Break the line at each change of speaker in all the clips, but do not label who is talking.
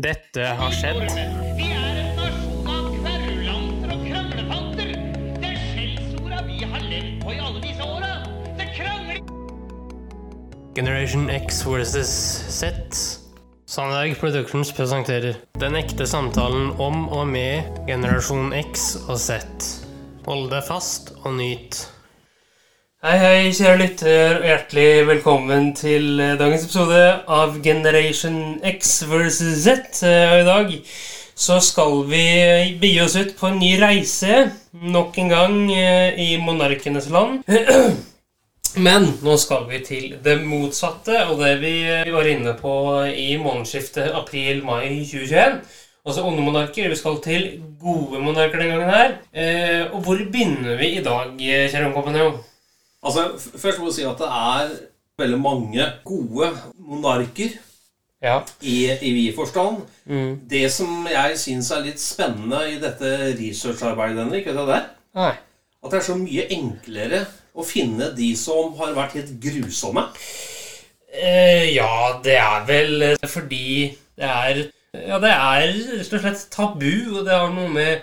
Dette har skjedd.
Vi er en nasjon av kverulanter og kranglefanter. Det er skjellsorda vi har levd på i alle disse åra. Det krangler
Generation X versus Z. Sandberg Productions presenterer Den ekte samtalen om og med generasjon X og Z. Hold deg fast og nyt. Hei, hei, kjære lytter, og hjertelig velkommen til eh, dagens episode av Generation X versus Z. Eh, Og i dag så skal vi begi oss ut på en ny reise, nok en gang eh, i monarkenes land. Men nå skal vi til det motsatte, og det vi var inne på i månedsskiftet april-mai 2021. Altså onde monarker. Vi skal til gode monarker den gangen her. Eh, og hvor begynner vi i dag, eh, kjære kompanjong?
Altså, Først må jeg si at det er veldig mange gode monarker
Ja.
i, i vid forstand.
Mm.
Det som jeg syns er litt spennende i dette researcharbeidet, Henrik, vet du hva det er?
Nei.
At det er så mye enklere å finne de som har vært helt grusomme.
Eh, ja, det er vel eh, fordi det er Ja, det er rett og slett tabu, og det har noe med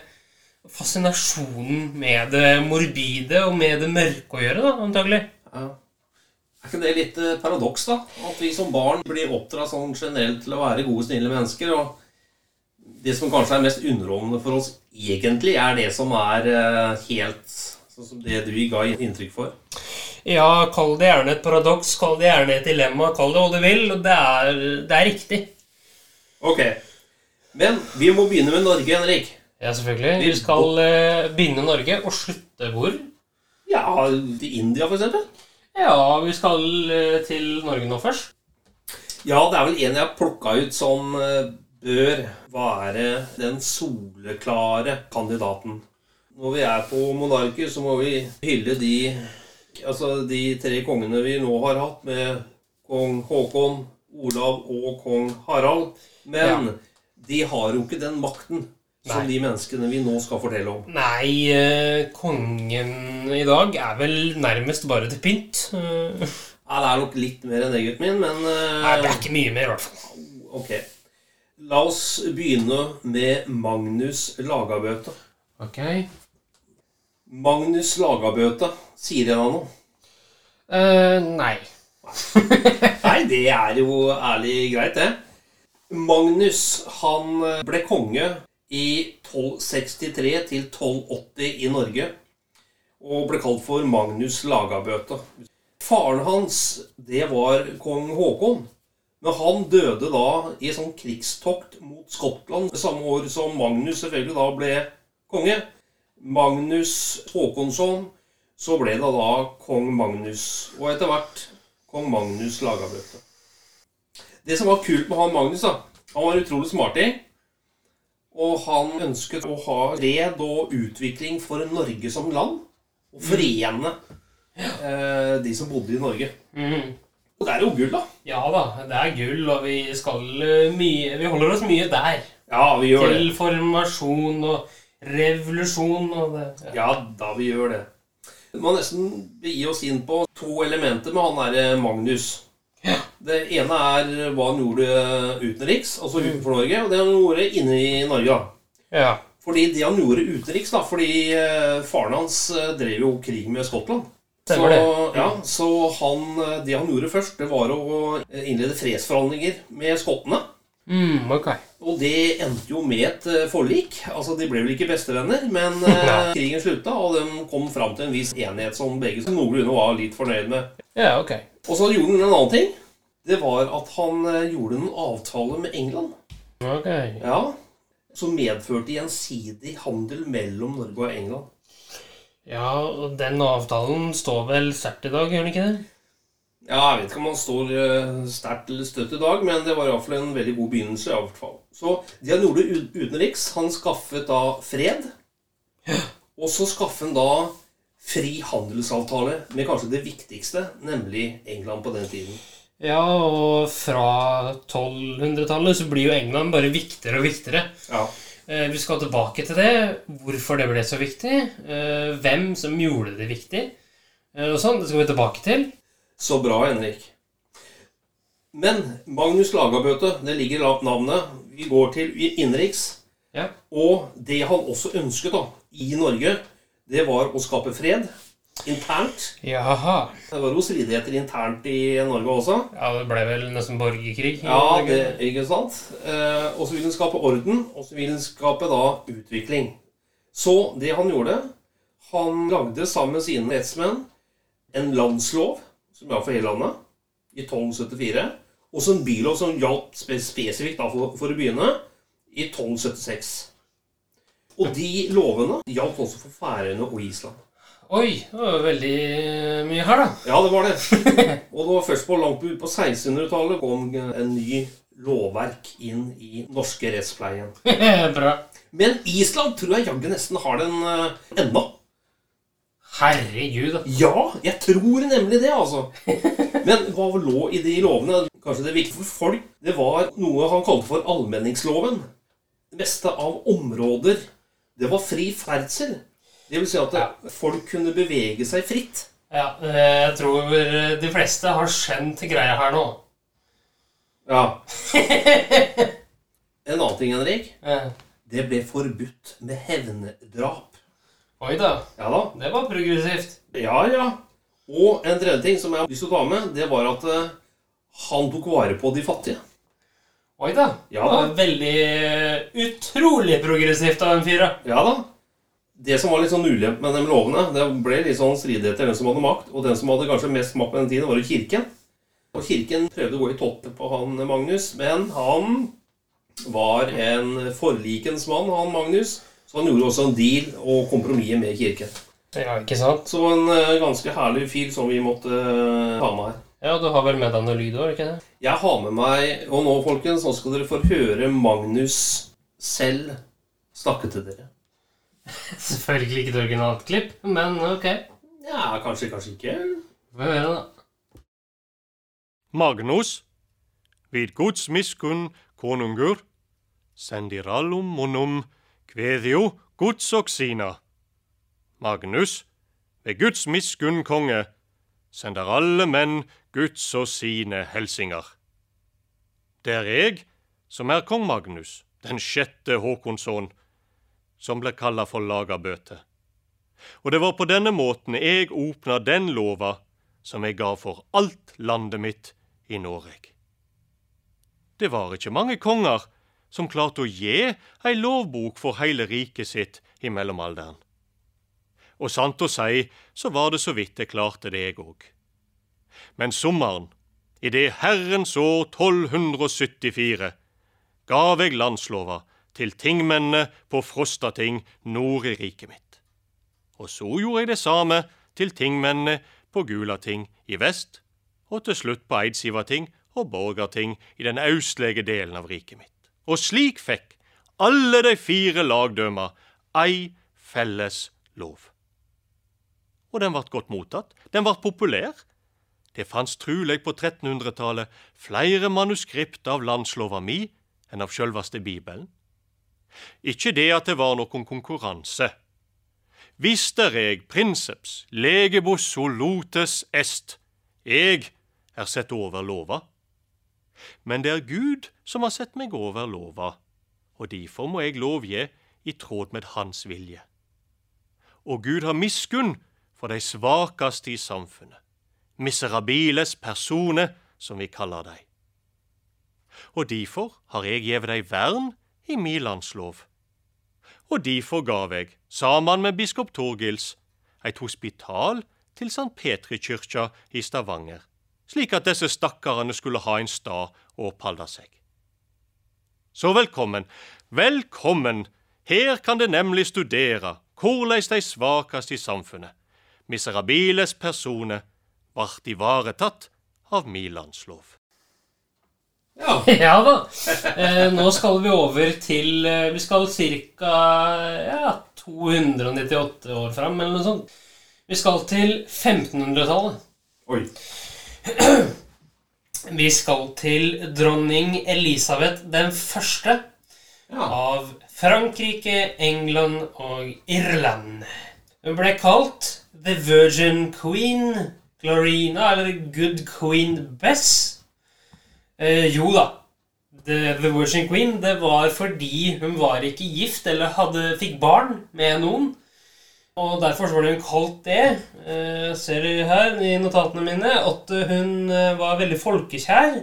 fascinasjonen med det morbide og med det mørke å gjøre, da, antagelig.
Ja. Er ikke det litt eh, paradoks, da? At vi som barn blir oppdratt sånn generelt til å være gode, snille mennesker. Og det som kanskje er mest underholdende for oss egentlig, er det som er eh, helt sånn som det du ga inntrykk for.
Ja, kall det gjerne et paradoks, kall det gjerne et dilemma, kall det hva du vil. og Det er, det er riktig.
Ok. Men vi må begynne med Norge, Henrik.
Ja, selvfølgelig. Vi skal eh, binde Norge og slutte hvor?
Ja, til India, for eksempel.
Ja, vi skal eh, til Norge nå først.
Ja, det er vel en jeg har plukka ut som eh, bør være den soleklare kandidaten. Når vi er på monarker, så må vi hylle de Altså de tre kongene vi nå har hatt, med kong Haakon, Olav og kong Harald. Men de har jo ikke den makten som de menneskene vi nå skal fortelle om.
Nei, eh, kongen i dag er vel nærmest bare til pynt.
Ja, det er nok litt mer enn det, gutten min, men eh,
Nei, det er ikke mye mer, i hvert fall.
Ok. La oss begynne med Magnus Lagabøte.
Ok.
Magnus Lagabøte, sier jeg da noe?
Eh, nei.
Nei, det er jo ærlig greit, det. Magnus han ble konge i 1263 til 1280 i Norge. Og ble kalt for Magnus Lagabøte. Faren hans, det var kong Haakon. Men han døde da i et sånt krigstokt mot Skottland samme år som Magnus selvfølgelig da ble konge. Magnus Håkonsson. Så ble det da kong Magnus. Og etter hvert kong Magnus Lagabøte. Det som var kult med han Magnus, da Han var utrolig smartig. Og han ønsket å ha fred og utvikling for Norge som land. Og forene eh, de som bodde i Norge.
Mm.
Og det er jo gull, da.
Ja da, det er gull, og vi skal eh, mye Vi holder oss mye der.
Ja, vi gjør det.
Til formasjon og revolusjon og det. Ja.
Ja, da vi gjør det. Vi må nesten gi oss inn på to elementer med han derre Magnus. Det ene er hva han gjorde utenriks, altså utenfor Norge, og det han gjorde inne i Norge.
ja.
Fordi det han gjorde utenriks, da, fordi eh, faren hans eh, drev jo krig med Skottland. Så,
det.
ja, så han, eh, det han gjorde først, det var å eh, innlede fredsforhandlinger med skottene.
Mm, okay.
Og det endte jo med et eh, forlik. Altså, De ble vel ikke bestevenner, men eh, krigen slutta, og de kom fram til en viss enighet som begge noenlunde var litt fornøyd med.
Ja, ok.
Og så gjorde han en annen ting. Det var at han eh, gjorde en avtale med England.
Ok.
Ja, Som medførte gjensidig handel mellom Norge og England.
Ja, og den avtalen står vel sterkt i dag, gjør den ikke det?
Ja, Jeg vet ikke om han står eh, sterkt eller støtt i dag, men det var iallfall en veldig god begynnelse. i hvert fall. Så det han gjorde utenriks, han skaffet da fred. Og så skaffet han da fri handelsavtale med kanskje det viktigste, nemlig England på den tiden.
Ja, og fra 1200-tallet så blir jo England bare viktigere og viktigere.
Ja.
Eh, Vi skal tilbake til det. Hvorfor det ble så viktig. eh, Hvem som gjorde det viktig. eh, Og sånn, Det skal vi tilbake til.
Så bra, Henrik. Men Magnus Lagabøte, det ligger i navnet. Vi går til innenriks.
Ja.
Og det han også ønsket da, i Norge, det var å skape fred internt.
Jaha.
Det var jo stridigheter internt i Norge også.
Ja, det ble vel nesten borgerkrig.
Ja, det, ikke sant? Eh, og så vil den skape orden, og så vil den skape da utvikling. Så det han gjorde Han lagde sammen med sine rettsmenn en landslov som gjaldt for hele landet i 1274. Og så en bylov som gjaldt spesifikt for, for byene i 1276. Og de lovene gjaldt også for Færøyene og Island.
Oi, det var veldig mye her, da.
Ja, det var det. Og det var først på langt ut på 1600-tallet kom en ny lovverk inn i norske rettspleien.
Bra.
Men Island tror jeg jaggu nesten har den uh, ennå.
Herregud.
Ja, jeg tror nemlig det, altså. Men hva lå i de lovene? Kanskje det viktige for folk? Det var noe han kalte for allmenningsloven. Det meste av områder Det var fri ferdsel. Det vil si at
Ja.
folk kunne bevege seg fritt.
Ja, jeg tror de fleste har skjønt greia her nå.
Ja. En annen ting, Henrik.
Ja.
Det ble forbudt med hevndrap.
Oi da,
Ja da.
det var progressivt.
Ja, ja. Og en tredje ting som jeg har lyst til å ta med, det var at eh, han tok vare på de fattige.
Oi da.
Ja da.
det var veldig utrolig progressivt av en fyr, da.
Ja da. Det som var litt sånn ulempe med de lovene, det ble litt sånn stridigheter den som hadde makt. Og den som hadde kanskje mest makt på den tiden, var jo kirken. Og kirken prøvde å gå i toppen på han Magnus, men han var en forlikens mann, han Magnus. Så han gjorde også en deal og kompromiss med kirken.
Ja, ikke sant?
Så en eh, ganske herlig fyr som vi måtte eh, ha med her.
Ja, du har vel med deg noe lyd òg, ikke det?
Jeg har med meg Og nå, folkens, nå skal dere få høre Magnus selv snakke til dere.
Selvfølgelig ikke et originalt klipp, men ok.
Ja, kanskje, kanskje ikke.
Hvem er det, da.
Magnus, vid Guds miskunn konungur, sendir allum kvedio Guds og sina. Magnus, ved Guds miskunn konge, sender alle menn Guds og sine helsinger. Det er jeg som er kong Magnus, den sjette Håkonsson, som ble kalla for lagerbøte. Og det var på denne måten jeg åpna den lova som jeg ga for alt landet mitt i Noreg. Det var ikke mange konger som klarte å gi ei lovbok for hele riket sitt i mellomalderen. Og sant å si så var det så vidt jeg klarte det, jeg òg. Men sommeren, i det Herrens år 1274, gav jeg landslova til tingmennene på Frostating nord i riket mitt. Og så gjorde jeg det samme til tingmennene på Gulating i vest, og til slutt på Eidsivating og Borgarting i den austlige delen av riket mitt. Og slik fikk alle de fire lagdømmer ei felles lov. Og den ble godt mottatt, den ble populær. Det fantes truleg på 1300-tallet flere manuskript av landslova mi enn av sjølveste Bibelen. Ikke det at det var noen konkurranse. Vister eg prinseps legebus solotes est, eg er sett over lova. Men det er Gud som har sett meg over lova, og derfor må jeg lovgje i tråd med Hans vilje. Og Gud har miskunn for de svakaste i samfunnet, miserabiles personer, som vi kaller dei. Og derfor har jeg gjeve dei vern i mi landslov. Og derfor gav jeg, sammen med biskop Torgils, et hospital til St. Petri-kyrkja i Stavanger, slik at disse stakkarene skulle ha en stad å opphalde seg. Så velkommen, velkommen, her kan det nemlig studere korleis de svakast i samfunnet, miserabiles personer, vart ivaretatt av mi landslov.
Ja.
Ja da. Eh, nå skal vi over til eh, Vi skal ca. Ja, 298 år fram, eller noe sånt. Vi skal til 1500-tallet.
Oi.
Vi skal til dronning Elisabeth den første
Ja.
av Frankrike, England og Irland. Hun ble kalt The Virgin Queen Glorina, eller Good Queen Bess. Eh, jo da. The, The Virgin Queen, det var fordi hun var ikke gift eller hadde, fikk barn med noen. Og derfor var hun kalt det. Eh, ser du her i notatene mine at hun eh, var veldig folkekjær.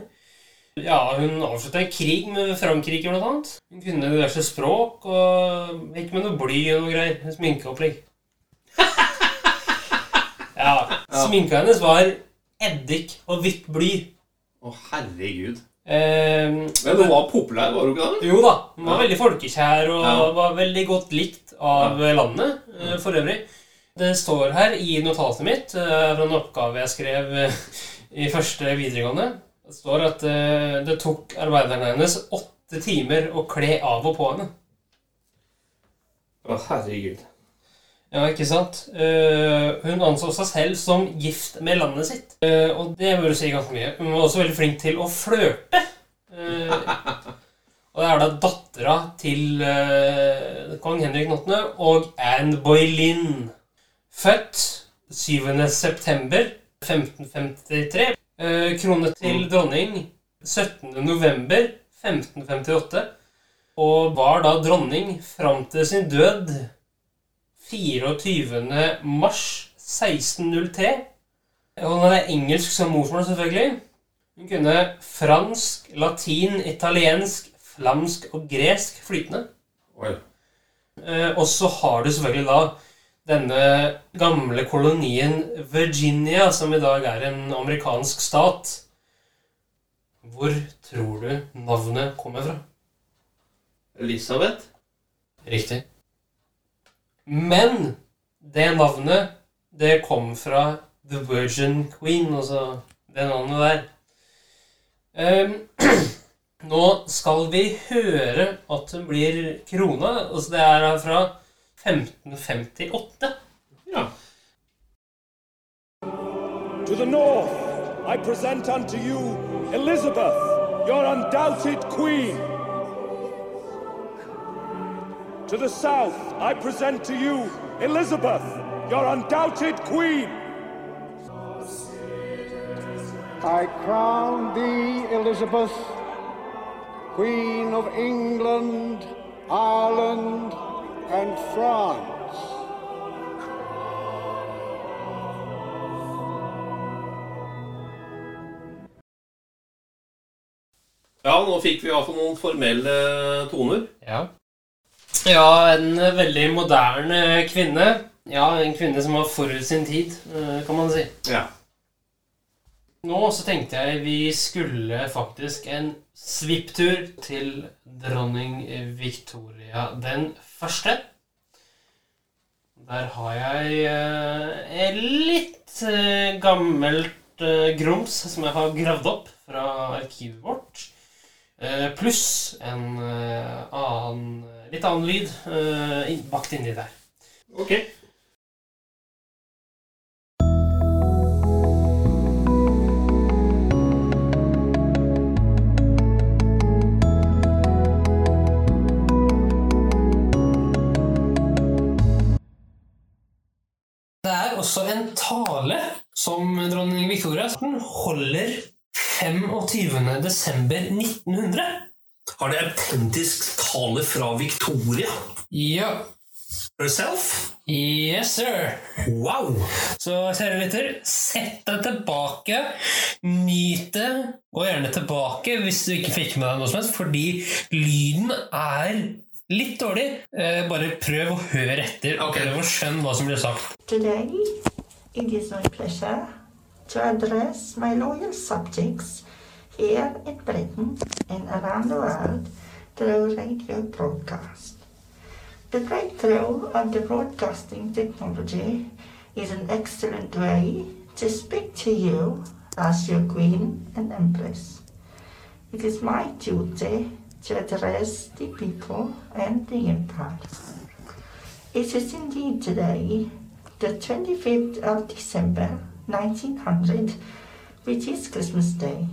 Ja, hun avslutta en krig med Frankrike, blant annet. Hun kunne diverse språk og gikk med noe bly og noe greier. Sminkeopplegg. Ja. Sminka hennes var eddik og hvitt bly.
Å, herregud.
Eh,
Men hun var populær, var hun ikke det?
jo da, hun var veldig folkekjær og
Ja.
var veldig godt likt av landet eh, for øvrig. Det står her i notatet mitt eh, fra en oppgave jeg skrev eh, i første videregående. Det står at eh, det tok arbeideren hennes åtte timer å kle av og på henne.
Å, herregud.
Ja, ikke sant? Uh, hun anså seg selv som gift med landet sitt. Uh, og det bør si ganske mye. Hun var også veldig flink til å flørte. Uh, og det er da dattera til kong Henrik 8. og Anne Boleyn. Født 7. september 1553. Eh, kronet til dronning 17. november 1558. Og var da dronning fram til sin død 24. mars 1603. Hun hadde engelsk som morsmål, selvfølgelig. Hun kunne fransk, latin, italiensk, flamsk og gresk flytende.
Oi.
Eh, og så har du selvfølgelig da denne gamle kolonien Virginia, som i dag er en amerikansk stat. Hvor tror du navnet kommer fra?
Elisabeth?
Riktig. Men det navnet, det kom fra The Virgin Queen, altså det navnet der. Um, nå skal vi høre at hun blir krona. Altså det er fra 1558.
Ja.
To the north, I present unto you Elizabeth, your undoubted queen. To the south, I present to you Elizabeth, your undoubted queen.
I crown thee, Elizabeth, Queen of England, Ireland, and France.
Ja, nå fikk vi iallfall noen formelle toner.
Ja. Ja, en veldig moderne kvinne. Ja, en kvinne som var forut sin tid, eh, kan man si.
Ja.
Nå så tenkte jeg vi skulle faktisk en svipptur til dronning Victoria den første. Der har jeg et litt eh, gammelt eh, grums som jeg har gravd opp fra arkivet vårt. Eh, Pluss en eh, annen, litt annen lyd eh, bakt inni der.
Ok.
Det er også en tale som dronning Victoria holder 25. desember 1900.
Har det autentisk tale fra Victoria
Ja.
herself?
Yes, sir.
Wow!
Så kjære lytter, sett deg tilbake. Nyt det. og gjerne tilbake hvis du ikke fikk med deg noe som helst, fordi lyden er litt dårlig. Eh, bare prøv å høre etter. og. Prøv å skjønne hva som blir sagt.
Today, it is my pleasure to address my loyal subjects here in Britain and around the world through radio broadcast. The breakthrough of the broadcasting technology is an excellent way to speak to you as your Queen and Empress. It is my duty to address the people and the empire. It is indeed today, the 25th of December 1900, which is Christmas Day,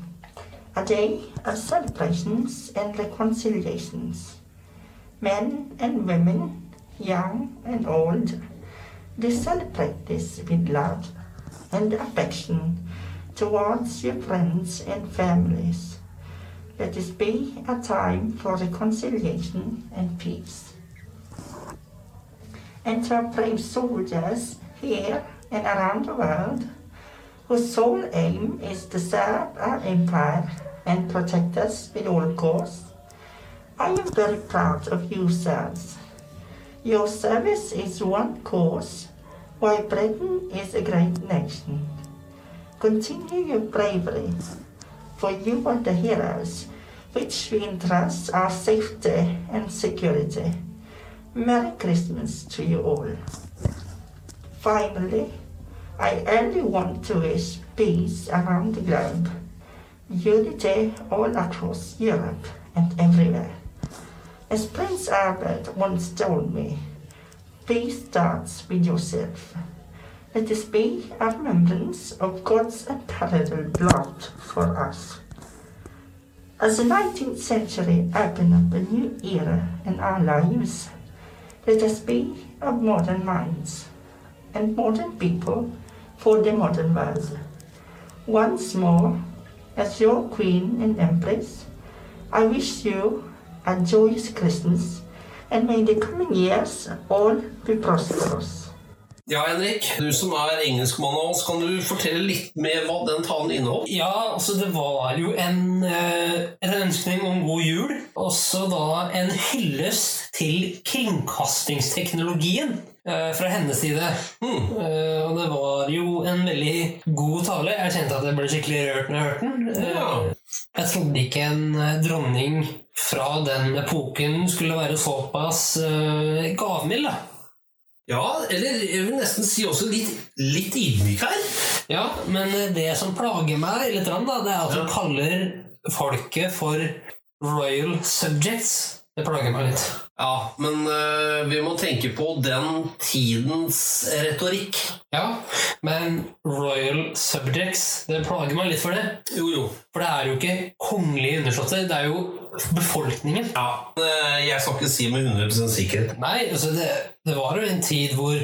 a day of celebrations and reconciliations. Men and women, young and old, they celebrate this with love and affection towards your friends and families. let this be a time for reconciliation and peace. Our brave soldiers here and around the world, whose sole aim is er to serve our empire and protect us with all costs, I am very proud of you, sirs. Your service is one cause, while Britain is a great nation. Continue your bravery, for you are the heroes which we entrust our safety and security. Merry Christmas to you all. Finally, I only want to wish peace around the globe, unity all across Europe and everywhere. As Prince Albert once told me, peace starts with yourself. Let this be a remembrance of God's unparalleled love for us. As the 19th century opened up a new era in our lives, let us be of modern minds and modern people for the modern world. Once more, as your Queen and Empress, I wish you a joyous Christmas and may the coming years all be prosperous.
Ja, Henrik, du som er engelskmann av oss, kan du fortelle litt mer hva den talen inneholdt?
Ja, altså det var jo en, eh, en ønskning om god jul. Også da en hyllest til kringkastingsteknologien eh, fra hennes side. Eh, og det var jo en veldig god tale. Jeg kjente at jeg ble skikkelig rørt når jeg hørte den.
Ja.
Jeg trodde ikke en dronning fra den epoken skulle være såpass eh, gavmild. da.
Ja, eller jeg vil nesten si også litt, litt ydmyk her.
Ja, men det som plager meg litt, da, det er at du kaller folket for royal subjects. Det plager meg litt.
Ja, men uh, vi må tenke på den tidens retorikk.
Ja, men royal subjects, det plager meg litt for det.
Jo, jo.
For det er jo ikke kongelige undersåtter, det er jo befolkningen.
Ja, øh, jeg skal ikke si med 100 sikkerhet.
Nei, altså det, det var jo en tid hvor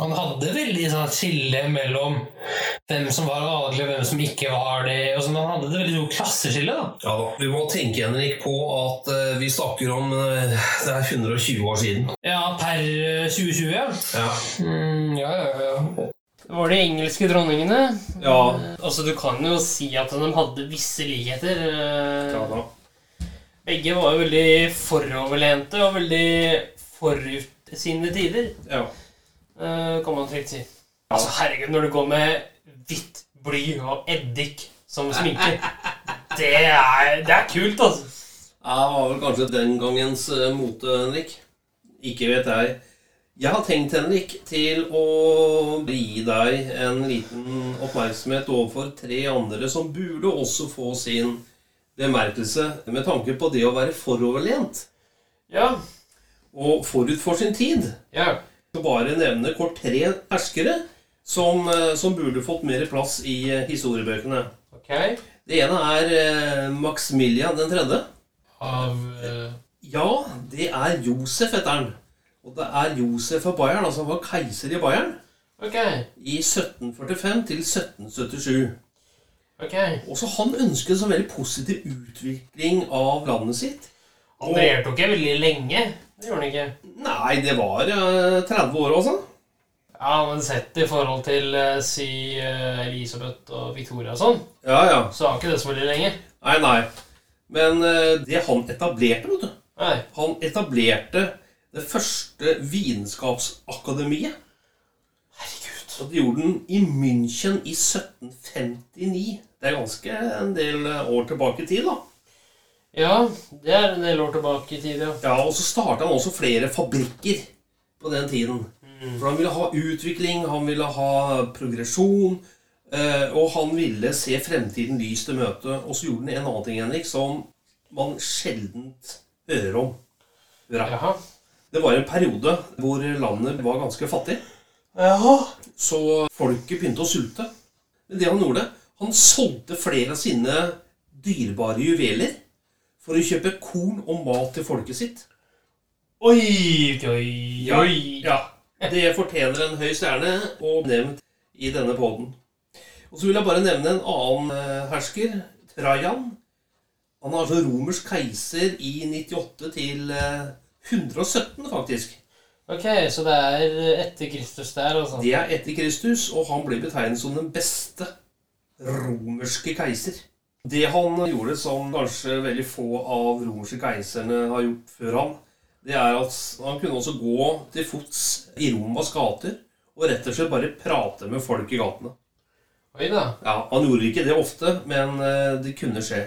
man hadde veldig sånn skille mellom hvem som var adelig og hvem som ikke var det. Altså man hadde det veldig stort klasseskille. da.
Ja da, Vi må tenke Henrik, på at uh, vi snakker om uh, Det er 120 år siden.
Ja, per eh, 2020, ja.
Ja,
Mm, ja, ja, ja. Det var de engelske dronningene.
ja.
Altså, Du kan jo si at de hadde visse likheter. eh,
ja da.
Begge var jo veldig foroverlente og veldig forut sine tider,
Ja.
eh, kan man trygt si. Altså, herregud, når du går med hvitt bly og eddik som sminke Det er, det er kult, altså.
Ja, Det var vel kanskje den gangens øh, mote, Henrik. Ikke vet jeg. Jeg har tenkt, Henrik, til å gi deg en liten oppmerksomhet overfor tre andre som burde også få sin bemerkelse med tanke på det å være foroverlent
Ja.
og forut for sin tid.
ja.
Så bare nevne kort tre herskere som, eh, som burde fått mer plass i eh, historiebøkene.
Ok.
Det ene er eh, Maximilian den tredje.
Av uh...
Ja, det er Josef, heter han. Og det er Josef av Bayern, altså han var keiser i Bayern
Ok.
i 1745 til 1777.
ok.
Også han ønsket en sånn veldig positiv utvikling av landet sitt.
Han regjerte jo ikke veldig lenge. Det gjorde han ikke.
Nei, det var eh, 30 år, altså.
Ja, men sett i forhold til eh, si eh, Elisabeth og Victoria og sånn,
Ja, ja.
så var ikke det så veldig lenge.
Nei, nei. Men eh, det han etablerte, vet du
Nei.
Han etablerte det første vitenskapsakademiet. Og de gjorde den i München i 1759. Det er ganske en del eh, år tilbake i tid, da.
Ja, det er en del år tilbake i tid, ja.
Ja, Og så starta han også flere fabrikker på den tiden. For han ville ha utvikling, han ville ha progresjon, eh, og han ville se fremtiden lyst til møte. Og så gjorde han en annen ting, Henrik, som man sjelden hører om. Det var en periode hvor landet var ganske fattig.
Jaha.
Så folket begynte å sulte. Men det han gjorde, han solgte flere av sine dyrebare juveler for å kjøpe korn og mat til folket sitt.
Oi, oi,
Ja,
oi.
ja. Det fortjener en høy stjerne og nevnt i denne poden. Og så vil jeg bare nevne en annen eh, hersker. Trajan. Han er altså romersk keiser i 98 til eh, 117, faktisk.
Ok, så det er etter Kristus der, altså.
Det er etter Kristus, og han blir betegnet som den beste romerske keiser. Det han gjorde som kanskje veldig få av romerske keiserne har gjort før ham, det er at han kunne også gå til fots i Romas gater og rett og slett bare prate med folk i gatene.
Oi da.
Ja, Han gjorde ikke det ofte, men eh, det kunne skje.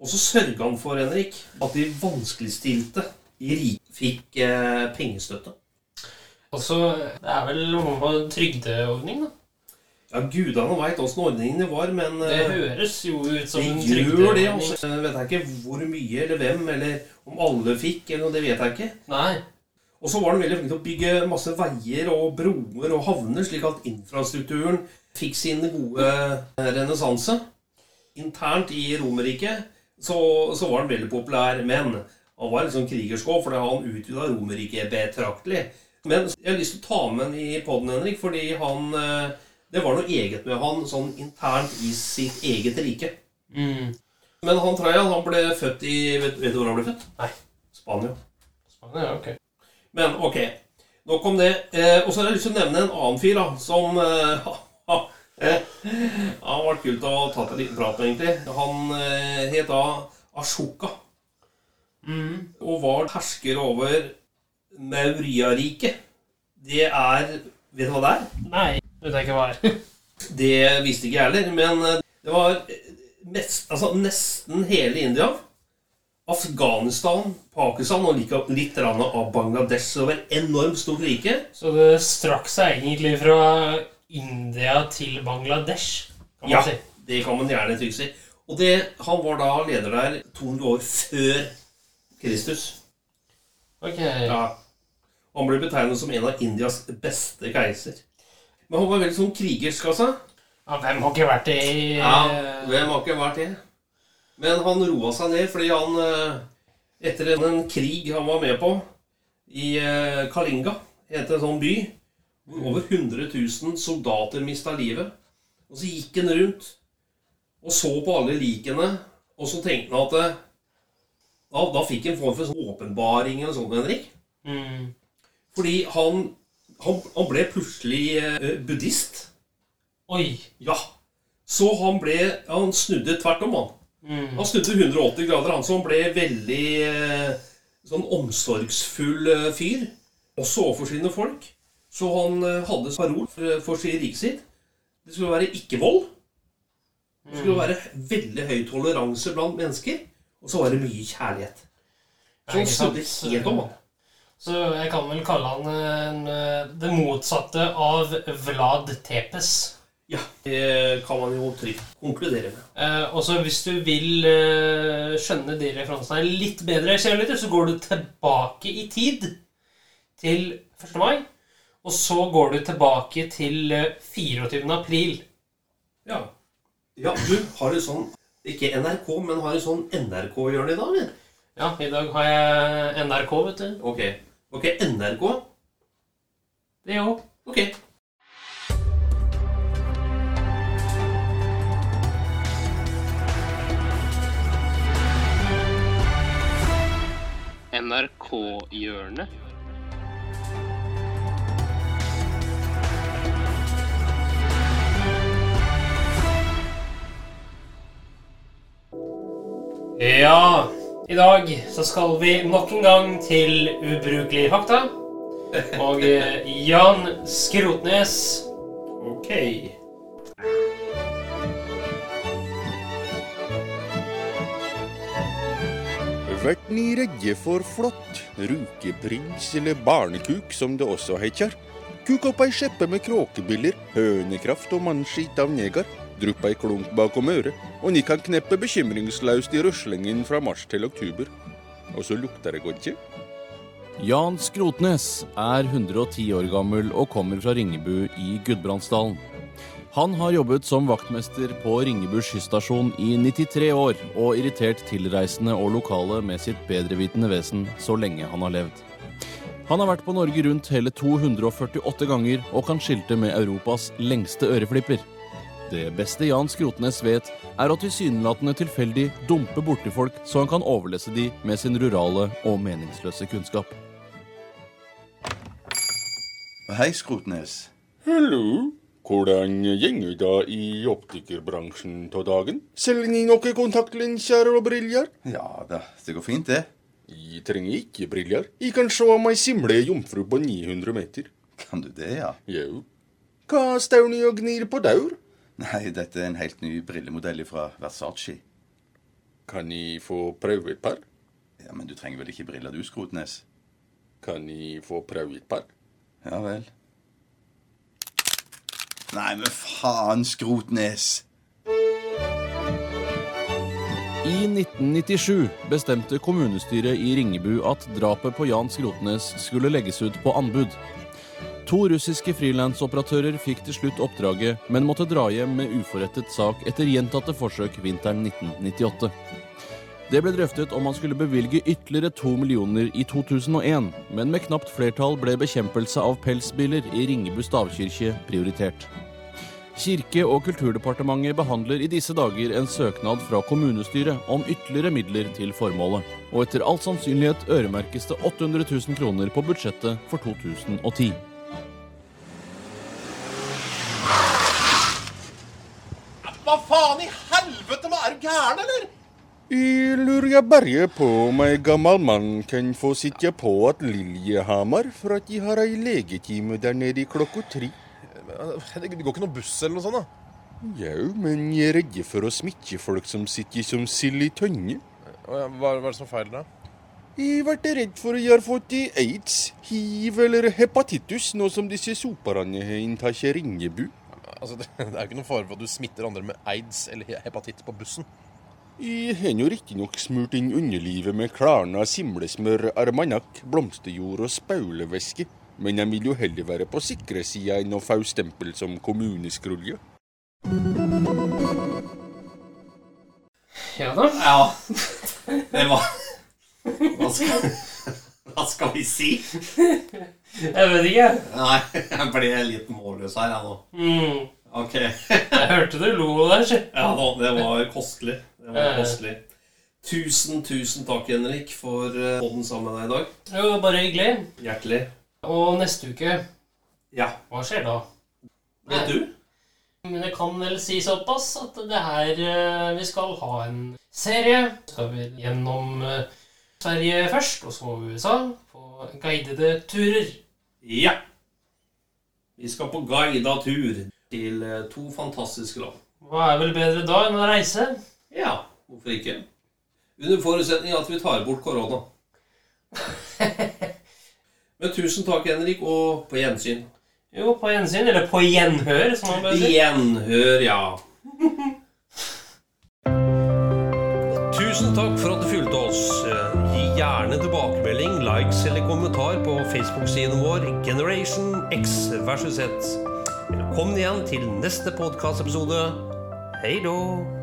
Og så sørga han for, Henrik, at de vanskeligstilte i riket fikk eh, pengestøtte.
Altså, Det er vel noe på trygdeordning, da?
Ja, Gudene veit åssen ordningene var, men
Det
eh,
høres jo ut som en
gjør det. også. Jeg vet jeg ikke hvor mye eller hvem, eller om alle fikk, eller noe, det vet jeg ikke.
Nei.
Og så var den veldig flink til å bygge masse veier og broer og havner, slik at infrastrukturen fikk sin gode renessanse. Internt i Romerriket så, så var den veldig populær, men han var liksom krigersk òg, fordi han utvida Romerriket betraktelig. Men jeg har lyst til å ta med han i poden, Henrik, fordi han eh, Det var noe eget med han sånn internt i sitt eget rike.
Mm.
Men han Trajan han ble født i Vet, vet du hvor han ble født?
Nei.
Spania.
Spania, ja, ok.
Men ok, nok om det. Eh, og så har jeg lyst til å nevne en annen fyr da, som eh, ha, eh, Han var kult å ta en liten prat med, egentlig. Han eh, het da Ashoka
Mm.
og var hersker over Mauriariket. Det er Vet du hva det er?
Nei, vet jeg ikke hva er.
Det visste ikke jeg heller, men eh, det var eh, mest, altså nesten hele India. Afghanistan, Pakistan og like- litt av Bangladesh. Så det var et enormt stort rike.
Så det strakk seg egentlig fra India til Bangladesh, kan man
Ja,
si.
det kan man gjerne trygt si. Og det, han var da leder der 200 år før Kristus.
Ok.
Ja. Han ble betegnet som en av Indias beste keiser. Men han var veldig sånn krigersk, altså.
Ja, hvem har ikke vært det i
Ja, hvem har ikke vært det? Men han roa seg ned fordi han eh, Etter en, en krig han var med på i eh, Kalinga, het en sånn by, hvor over 100 000 soldater mista livet. Og så gikk han rundt og så på alle likene, og så tenkte han at eh, da, da fikk han en form for sånn åpenbaring eller sånn, Henrik.
Mm.
Fordi han, han, han ble plutselig eh, buddhist.
Oi.
Ja. Så han ble Han snudde tvert om, han.
Mm.
Han snudde 180 grader, han, som ble veldig eh, sånn omsorgsfull eh, fyr. Også overfor sine folk. Så han eh, hadde parol for, for sitt riket sitt. Det skulle være ikke-vold. Det skulle være veldig høy toleranse blant mennesker. Og så var det mye kjærlighet. Så han snudde helt om.
Så jeg kan vel kalle han en, eh, det motsatte av Vlad Tepes.
Ja, det kan man jo trygt konkludere med.
Eh, og så hvis du vil eh, skjønne de referansene litt bedre, så går du tilbake i tid til 1. mai. Og så går du tilbake til eh, 24. april.
Ja. ja, du har du sånn Ikke NRK, men har en sånn NRK-hjørne i dag, eller?
Ja, i dag har jeg NRK, vet du.
Ok. Ok, NRK?
Det òg.
Ok.
NRK-hjørnet. Ja, i dag så skal vi nok en gang til ubrukelige fakta. Og eh, Jan Skrotnes
Ok.
Vært ni redde for flått, rukeprins eller barnekuk som det også heter. Kuk opp ei skjeppe med kråkebiller, hønekraft og mannskit av neger. Drupp ei klunk bakom øret, og ni kan kneppe bekymringslaust i ruslingen fra mars til oktober. Og så lukter det godt, ikke?
Jan Skrotnes er 110 år gammel og kommer fra Ringebu i Gudbrandsdalen. Han har jobbet som vaktmester på Ringebu skysstasjon i 93 år og irritert tilreisende og lokale med sitt bedrevitende vesen så lenge han har levd. Han har vært på Norge rundt hele 248 ganger og kan skilte med Europas lengste øreflipper. Det beste Jan Skrotnes vet, er å tilsynelatende tilfeldig dumpe borti folk så han kan overlesse de med sin rurale og meningsløse kunnskap.
Hei, Skrotnes.
Hallo. Hvordan gjenger det i optikerbransjen til dagen? Selger ni noen kontaktlinser og briller?
Ja da, det går fint, det.
Jeg trenger ikke briller. Jeg kan se meg simle jomfru på 900 meter.
Kan du det, ja?
Jau. Hva står ni og gnir på daur?
Nei, dette er en helt ny brillemodell fra Versace.
Kan jeg få prøve et par?
Ja, Men du trenger vel ikke briller du, Skrotnes?
Kan jeg få prøve et par?
Ja vel. Nei, men faen, Skrotnes!
I 1997 bestemte kommunestyret i Ringebu at drapet på Jan Skrotnes skulle legges ut på anbud. To russiske frilansoperatører fikk til slutt oppdraget, men måtte dra hjem med uforrettet sak etter gjentatte forsøk vinteren 1998. Det ble drøftet om man skulle bevilge ytterligere to millioner i 2001, men med knapt flertall ble bekjempelse av pelsbiler i Ringebu stavkirke prioritert. Kirke- og kulturdepartementet behandler i disse dager en søknad fra kommunestyret om ytterligere midler til formålet, og etter all sannsynlighet øremerkes det 800 000 kroner på budsjettet for 2010.
Hva faen i helvete, men er du gæren, eller?
Jeg lurer bare på om ei gammel mann kan få sitte på at Liljehamar for at de har ei legetime der nede i klokka tre.
Det går ikke noe buss eller noe sånt, da?
Jau, men jeg er redd for å smitte folk som sitter som sild i tønne.
Hva, hva er det som feiler da?
Jeg ble redd for at jeg har fått i aids, hiv eller hepatitis, nå som disse soperne har inntatt Ringebu.
Altså, det, det er jo ikke noen fare for at du smitter andre med aids eller hepatitt på bussen.
Jeg har nå riktignok smurt inn underlivet med Klarna simlesmør, armanakk, blomsterjord og spaulevæske, men jeg vil jo heller være på sikre sida enn å få stempel som kommuneskrulje.
Ja da.
Ja. Det var Hva skal, hva skal vi si?
Jeg vet ikke.
Nei, jeg ble litt målløs her, jeg nå.
Mm.
Ok.
Jeg hørte du lo der.
Ja da, det var kostelig. Det var kostelig. Tusen, tusen takk, Henrik, for eh, podden sammen med deg i dag.
Jo, bare hyggelig.
Hjertelig.
Og neste uke,
Ja.
hva skjer da?
Vet du?
Men det kan vel si såpass at det her eh, Vi skal ha en serie. Skal vi gjennom eh, Sverige først, og så USA, på guidede turer.
Ja. Vi skal på guida tur til eh, to fantastiske land.
Hva er vel bedre da enn å reise?
Ja, hvorfor ikke? Under forutsetning at vi tar bort korona. Men tusen takk, Henrik, og på gjensyn.
Jo, på gjensyn. Eller på gjenhør, som man bør si.
Gjenhør, ja. Tusen takk for at du fulgte oss. Gjerne tilbakemelding, likes eller kommentar på Facebook-siden vår Generation X versus Z. Velkommen igjen til neste podkastepisode. Hei då!